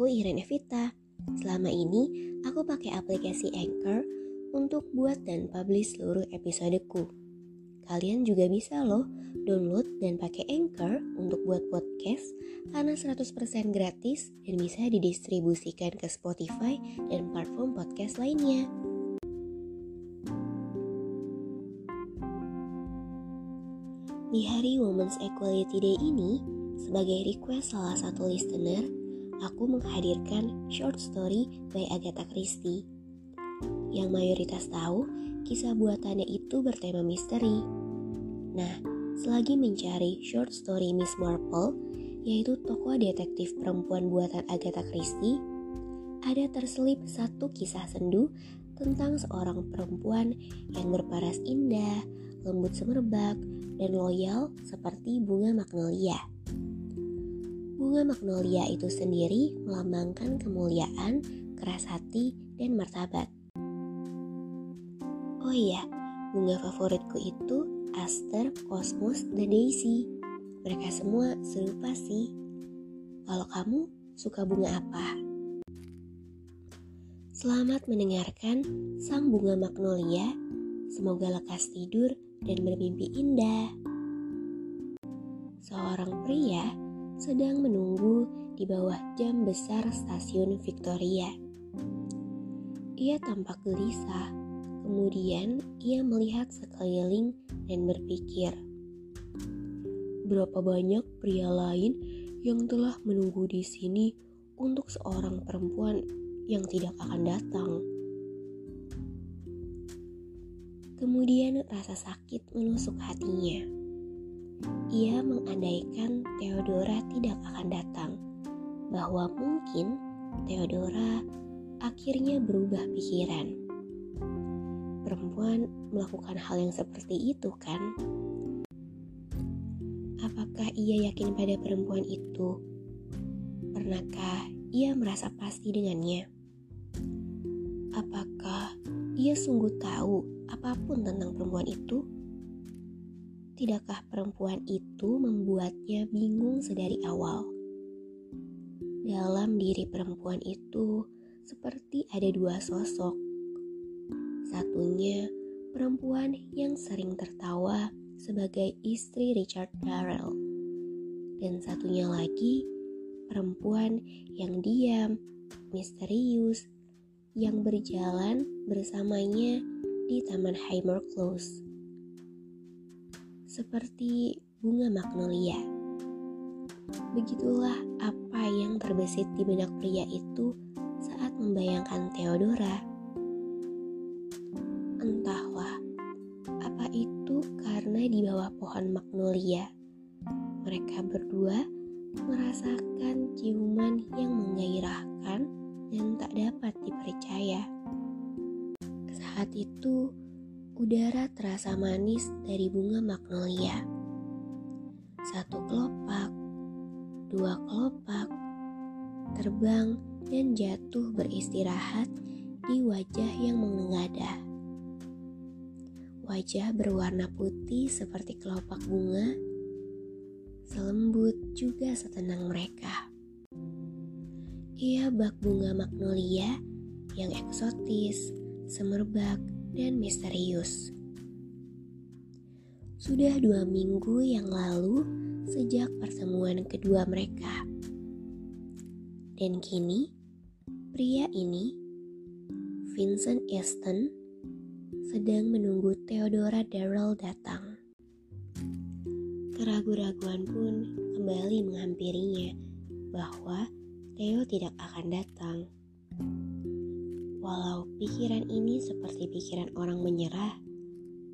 Aku Irene Evita. Selama ini aku pakai aplikasi Anchor untuk buat dan publish seluruh episodeku. Kalian juga bisa loh download dan pakai Anchor untuk buat podcast karena 100% gratis dan bisa didistribusikan ke Spotify dan platform podcast lainnya. Di hari Women's Equality Day ini, sebagai request salah satu listener, aku menghadirkan short story by Agatha Christie. Yang mayoritas tahu, kisah buatannya itu bertema misteri. Nah, selagi mencari short story Miss Marple, yaitu tokoh detektif perempuan buatan Agatha Christie, ada terselip satu kisah sendu tentang seorang perempuan yang berparas indah, lembut semerbak, dan loyal seperti bunga magnolia. Bunga magnolia itu sendiri melambangkan kemuliaan, keras hati, dan martabat. Oh iya, bunga favoritku itu Aster, Cosmos, dan Daisy. Mereka semua serupa sih. Kalau kamu suka bunga apa? Selamat mendengarkan Sang Bunga Magnolia. Semoga lekas tidur dan bermimpi indah. Seorang pria sedang menunggu di bawah jam besar stasiun Victoria. Ia tampak gelisah, kemudian ia melihat sekeliling dan berpikir, berapa banyak pria lain yang telah menunggu di sini untuk seorang perempuan yang tidak akan datang. Kemudian rasa sakit menusuk hatinya. Ia mengandaikan Theodora tidak akan datang, bahwa mungkin Theodora akhirnya berubah pikiran. Perempuan melakukan hal yang seperti itu, kan? Apakah ia yakin pada perempuan itu? Pernahkah ia merasa pasti dengannya? Apakah ia sungguh tahu apa pun tentang perempuan itu? Tidakkah perempuan itu membuatnya bingung sedari awal? Dalam diri perempuan itu seperti ada dua sosok. Satunya perempuan yang sering tertawa sebagai istri Richard Darrell. Dan satunya lagi perempuan yang diam, misterius, yang berjalan bersamanya di Taman Heimer Close. Seperti bunga magnolia. Begitulah apa yang terbesit di benak pria itu saat membayangkan Theodora. Entahlah, apa itu karena di bawah pohon magnolia, mereka berdua merasakan ciuman yang menggairahkan dan tak dapat dipercaya. Saat itu, udara terasa manis dari bunga magnolia. Satu kelopak, dua kelopak, terbang dan jatuh beristirahat di wajah yang menengadah. Wajah berwarna putih seperti kelopak bunga, selembut juga setenang mereka. Ia bak bunga magnolia yang eksotis, semerbak, dan misterius. Sudah dua minggu yang lalu sejak pertemuan kedua mereka. Dan kini, pria ini, Vincent Easton, sedang menunggu Theodora Darrell datang. Keraguan-raguan pun kembali menghampirinya bahwa Theo tidak akan datang. Walau pikiran ini seperti pikiran orang menyerah,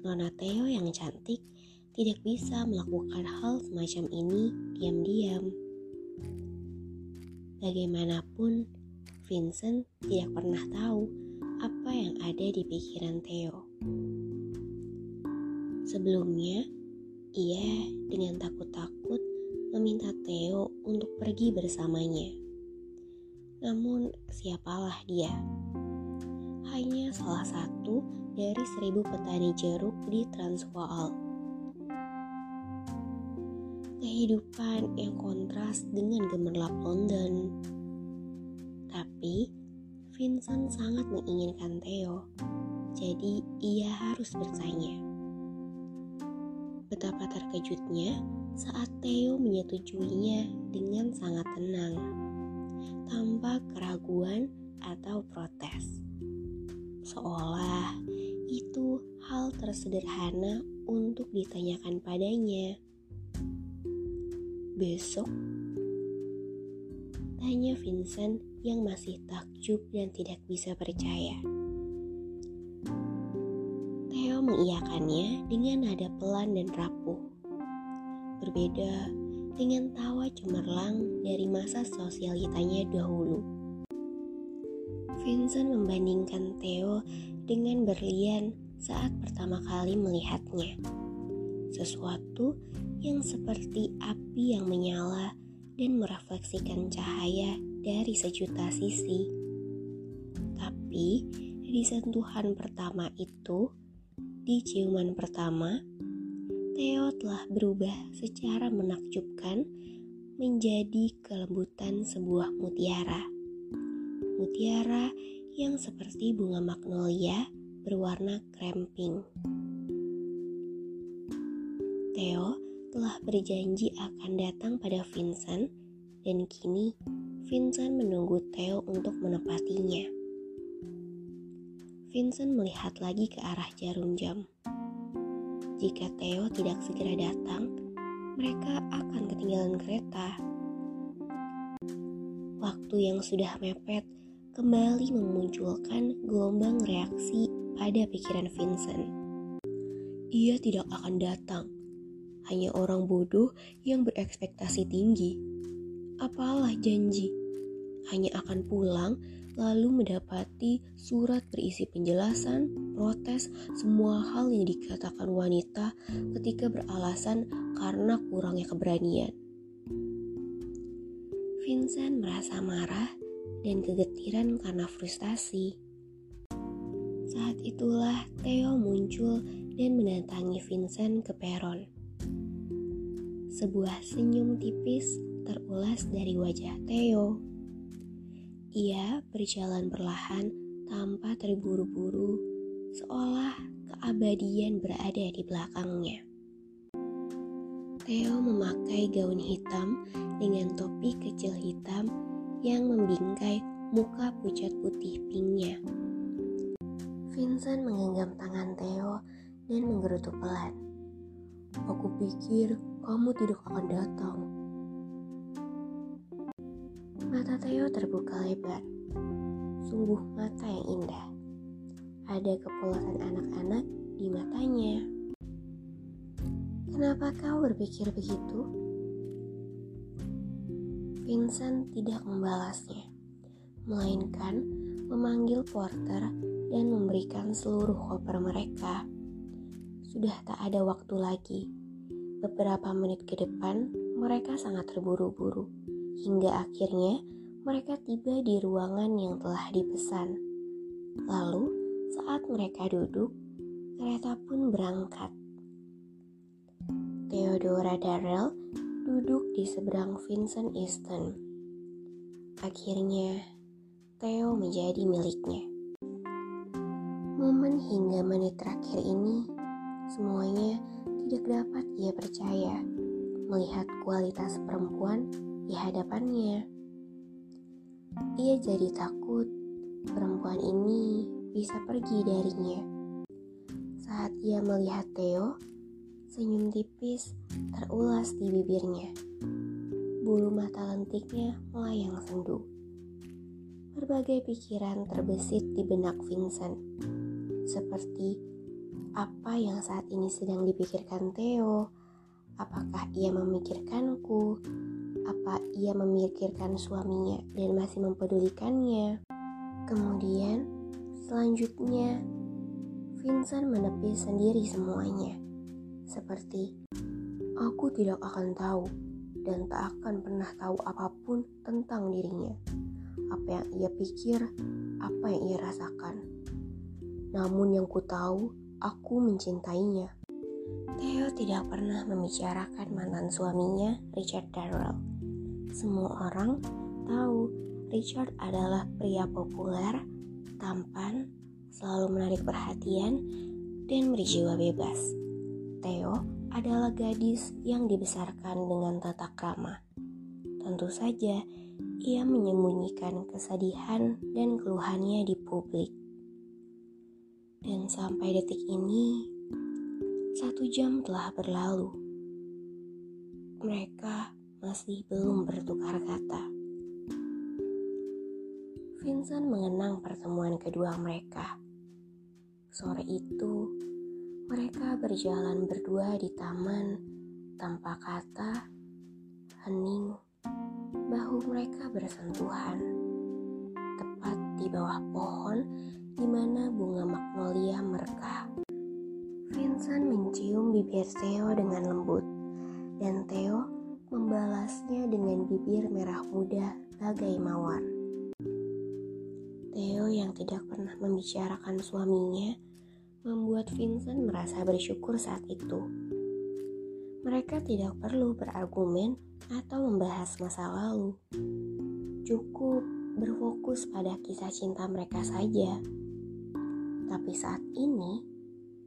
Nona Theo yang cantik tidak bisa melakukan hal semacam ini diam-diam. bagaimanapun Vincent tidak pernah tahu apa yang ada di pikiran Theo. Sebelumnya, ia dengan takut-takut meminta Theo untuk pergi bersamanya. Namun, siapalah dia? Hanya salah satu dari seribu petani jeruk di Transvaal. Kehidupan yang kontras dengan gemerlap London. Tapi, Vincent sangat menginginkan Theo, jadi ia harus bertanya. Betapa terkejutnya saat Theo menyetujuinya dengan sangat tenang, tanpa keraguan atau protes. Seolah itu hal tersederhana untuk ditanyakan padanya. Besok, tanya Vincent yang masih takjub dan tidak bisa percaya. Theo mengiyakannya dengan nada pelan dan rapuh. Berbeda dengan tawa cemerlang dari masa sosialitanya dahulu. Vincent membandingkan Theo dengan berlian saat pertama kali melihatnya. Sesuatu yang seperti api yang menyala dan merefleksikan cahaya dari sejuta sisi. Tapi di sentuhan pertama itu, di ciuman pertama, Theo telah berubah secara menakjubkan menjadi kelembutan sebuah mutiara. Mutiara yang seperti bunga magnolia berwarna krem pink. Theo telah berjanji akan datang pada Vincent dan kini Vincent menunggu Theo untuk menepatinya. Vincent melihat lagi ke arah jarum jam. Jika Theo tidak segera datang, mereka akan ketinggalan kereta. Waktu yang sudah mepet kembali memunculkan gelombang reaksi pada pikiran Vincent. Ia tidak akan datang, hanya orang bodoh yang berekspektasi tinggi. Apalah janji? hanya akan pulang lalu mendapati surat berisi penjelasan, protes, semua hal yang dikatakan wanita ketika beralasan karena kurangnya keberanian. Vincent merasa marah dan kegetiran karena frustasi. Saat itulah Theo muncul dan mendatangi Vincent ke peron. Sebuah senyum tipis terulas dari wajah Theo. Ia berjalan perlahan tanpa terburu-buru, seolah keabadian berada di belakangnya. Theo memakai gaun hitam dengan topi kecil hitam yang membingkai muka pucat putih pinknya. Vincent menggenggam tangan Theo dan menggerutu pelan. Aku pikir kamu tidak akan datang. Mata Theo terbuka lebar. Sungguh mata yang indah. Ada kepolosan anak-anak di matanya. Kenapa kau berpikir begitu? Vincent tidak membalasnya, melainkan memanggil porter dan memberikan seluruh koper mereka. Sudah tak ada waktu lagi. Beberapa menit ke depan, mereka sangat terburu-buru hingga akhirnya mereka tiba di ruangan yang telah dipesan. Lalu, saat mereka duduk, kereta pun berangkat. Theodora Darrell duduk di seberang Vincent Easton. Akhirnya, Theo menjadi miliknya. Momen hingga menit terakhir ini, semuanya tidak dapat ia percaya melihat kualitas perempuan di hadapannya. Ia jadi takut perempuan ini bisa pergi darinya. Saat ia melihat Theo, senyum tipis terulas di bibirnya. Bulu mata lentiknya melayang sendu. Berbagai pikiran terbesit di benak Vincent. Seperti apa yang saat ini sedang dipikirkan Theo? Apakah ia memikirkanku? Apa ia memikirkan suaminya dan masih mempedulikannya? Kemudian, selanjutnya, Vincent menepis sendiri semuanya. Seperti, aku tidak akan tahu dan tak akan pernah tahu apa pun tentang dirinya. Apa yang ia pikir, apa yang ia rasakan. Namun yang ku tahu, aku mencintainya. Theo tidak pernah membicarakan mantan suaminya, Richard Darrell. Semua orang tahu Richard adalah pria populer, tampan, selalu menarik perhatian, dan berjiwa bebas. Theo adalah gadis yang dibesarkan dengan tata krama. Tentu saja, ia menyembunyikan kesedihan dan keluhannya di publik. Dan sampai detik ini, satu jam telah berlalu. Mereka masih belum bertukar kata. Vincent mengenang pertemuan kedua mereka. Sore itu, mereka berjalan berdua di taman tanpa kata, hening, bahu mereka bersentuhan. Tepat di bawah pohon di mana bunga magnolia merekah. Vincent mencium bibir Theo dengan lembut, dan Theo membalasnya dengan bibir merah muda bagai mawar. Theo yang tidak pernah membicarakan suaminya membuat Vincent merasa bersyukur saat itu. Mereka tidak perlu berargumen atau membahas masa lalu. Cukup berfokus pada kisah cinta mereka saja. Tapi saat ini,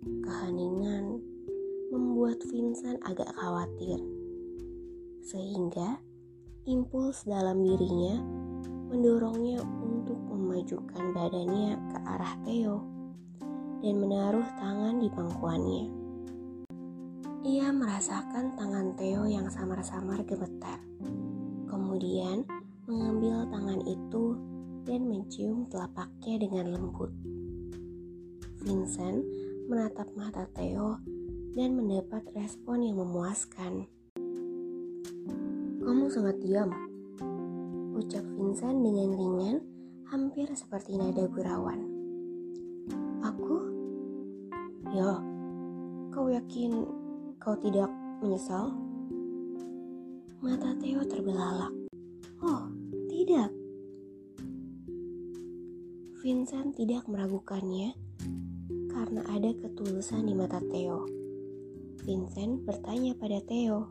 keheningan membuat Vincent agak khawatir sehingga impuls dalam dirinya mendorongnya untuk memajukan badannya ke arah Theo dan menaruh tangan di pangkuannya. Ia merasakan tangan Theo yang samar-samar gemetar. Kemudian mengambil tangan itu dan mencium telapaknya dengan lembut. Vincent menatap mata Theo dan mendapat respon yang memuaskan. Kamu sangat diam, ucap Vincent dengan ringan, hampir seperti nada gurauan. Ya, kau yakin kau tidak menyesal? Mata Theo terbelalak. Oh, tidak. Vincent tidak meragukannya karena ada ketulusan di mata Theo. Vincent bertanya pada Theo,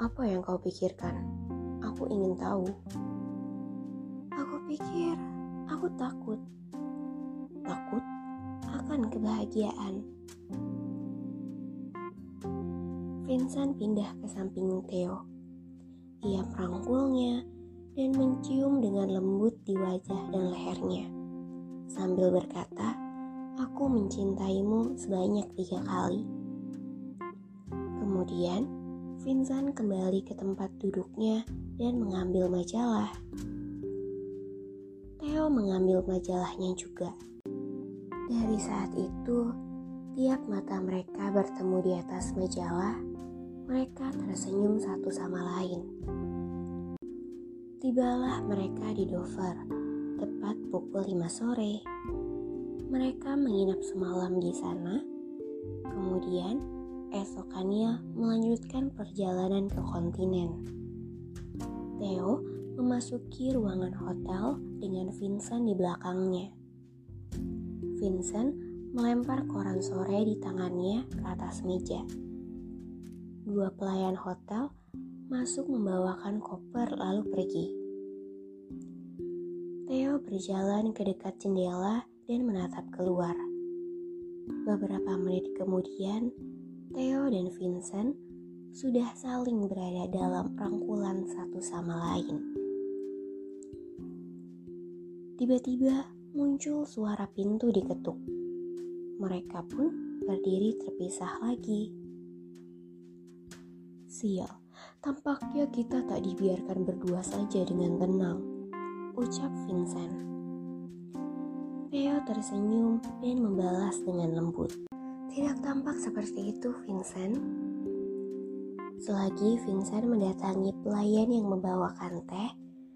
apa yang kau pikirkan? Aku ingin tahu. Aku pikir aku takut. Takut akan kebahagiaan. Vincent pindah ke samping Theo. Ia merangkulnya dan mencium dengan lembut di wajah dan lehernya. Sambil berkata, aku mencintaimu sebanyak tiga kali. Kemudian, Vincent kembali ke tempat duduknya dan mengambil majalah. Theo mengambil majalahnya juga. Dari saat itu, tiap mata mereka bertemu di atas majalah, mereka tersenyum satu sama lain. Tibalah mereka di Dover, tepat pukul 5 sore. Mereka menginap semalam di sana, kemudian Esokannya melanjutkan perjalanan ke kontinen. Theo memasuki ruangan hotel dengan Vincent di belakangnya. Vincent melempar koran sore di tangannya ke atas meja. Dua pelayan hotel masuk membawakan koper lalu pergi. Theo berjalan ke dekat jendela dan menatap keluar. Beberapa menit kemudian, Theo dan Vincent sudah saling berada dalam rangkulan satu sama lain. Tiba-tiba muncul suara pintu diketuk. Mereka pun berdiri terpisah lagi. Sial, tampaknya kita tak dibiarkan berdua saja dengan tenang, ucap Vincent. Theo tersenyum dan membalas dengan lembut. Tidak tampak seperti itu, Vincent. Selagi Vincent mendatangi pelayan yang membawakan teh,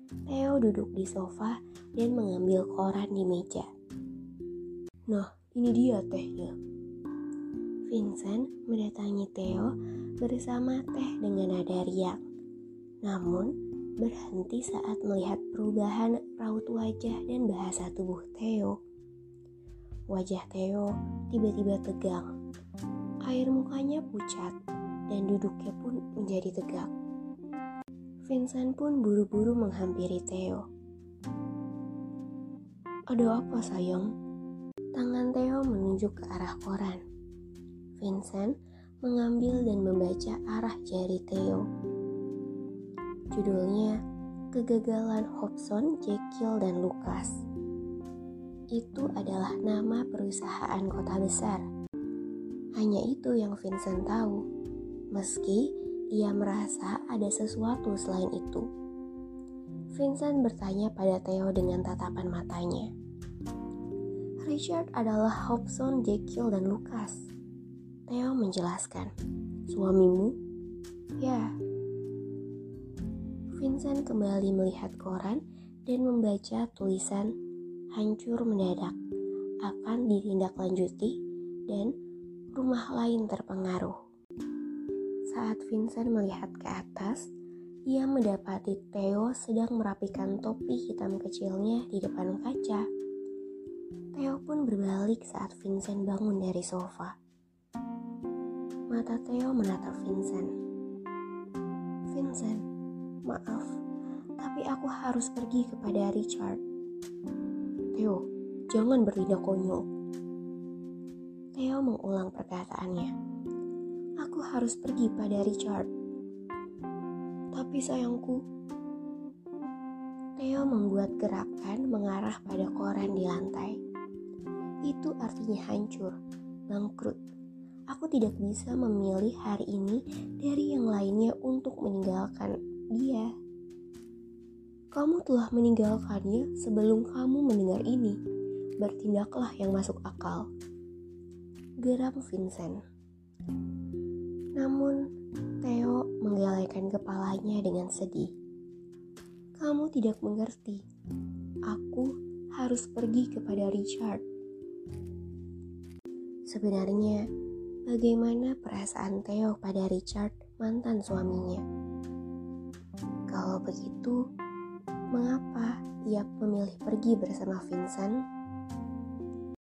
Theo duduk di sofa dan mengambil koran di meja. Nah, ini dia tehnya. Vincent mendatangi Theo bersama teh dengan nada riang. Namun, berhenti saat melihat perubahan raut wajah dan bahasa tubuh Theo. Wajah Theo tiba-tiba tegang. Air mukanya pucat dan duduknya pun menjadi tegak. Vincent pun buru-buru menghampiri Theo. Ada apa sayang? Tangan Theo menunjuk ke arah koran. Vincent mengambil dan membaca arah jari Theo. Judulnya Kegagalan Hobson, Jekyll, dan Lucas. Itu adalah nama perusahaan kota besar. Hanya itu yang Vincent tahu meski ia merasa ada sesuatu selain itu. Vincent bertanya pada Theo dengan tatapan matanya. Richard adalah Hobson, Jekyll, dan Lucas. Theo menjelaskan. Suamimu? Ya. Vincent kembali melihat koran dan membaca tulisan hancur mendadak akan ditindaklanjuti dan rumah lain terpengaruh. Saat Vincent melihat ke atas, ia mendapati Theo sedang merapikan topi hitam kecilnya di depan kaca. Theo pun berbalik saat Vincent bangun dari sofa. Mata Theo menatap Vincent. Vincent, maaf, tapi aku harus pergi kepada Richard. Theo, jangan bertindak konyol. Theo mengulang perkataannya. Aku harus pergi pada Richard. Tapi sayangku, Theo membuat gerakan mengarah pada koran di lantai. Itu artinya hancur, bangkrut. Aku tidak bisa memilih hari ini dari yang lainnya untuk meninggalkan dia. Kamu telah meninggalkannya sebelum kamu mendengar ini. Bertindaklah yang masuk akal. Geram Vincent. Namun, Theo menggelengkan kepalanya dengan sedih. Kamu tidak mengerti. Aku harus pergi kepada Richard. Sebenarnya, bagaimana perasaan Theo pada Richard, mantan suaminya? Kalau begitu, mengapa ia memilih pergi bersama Vincent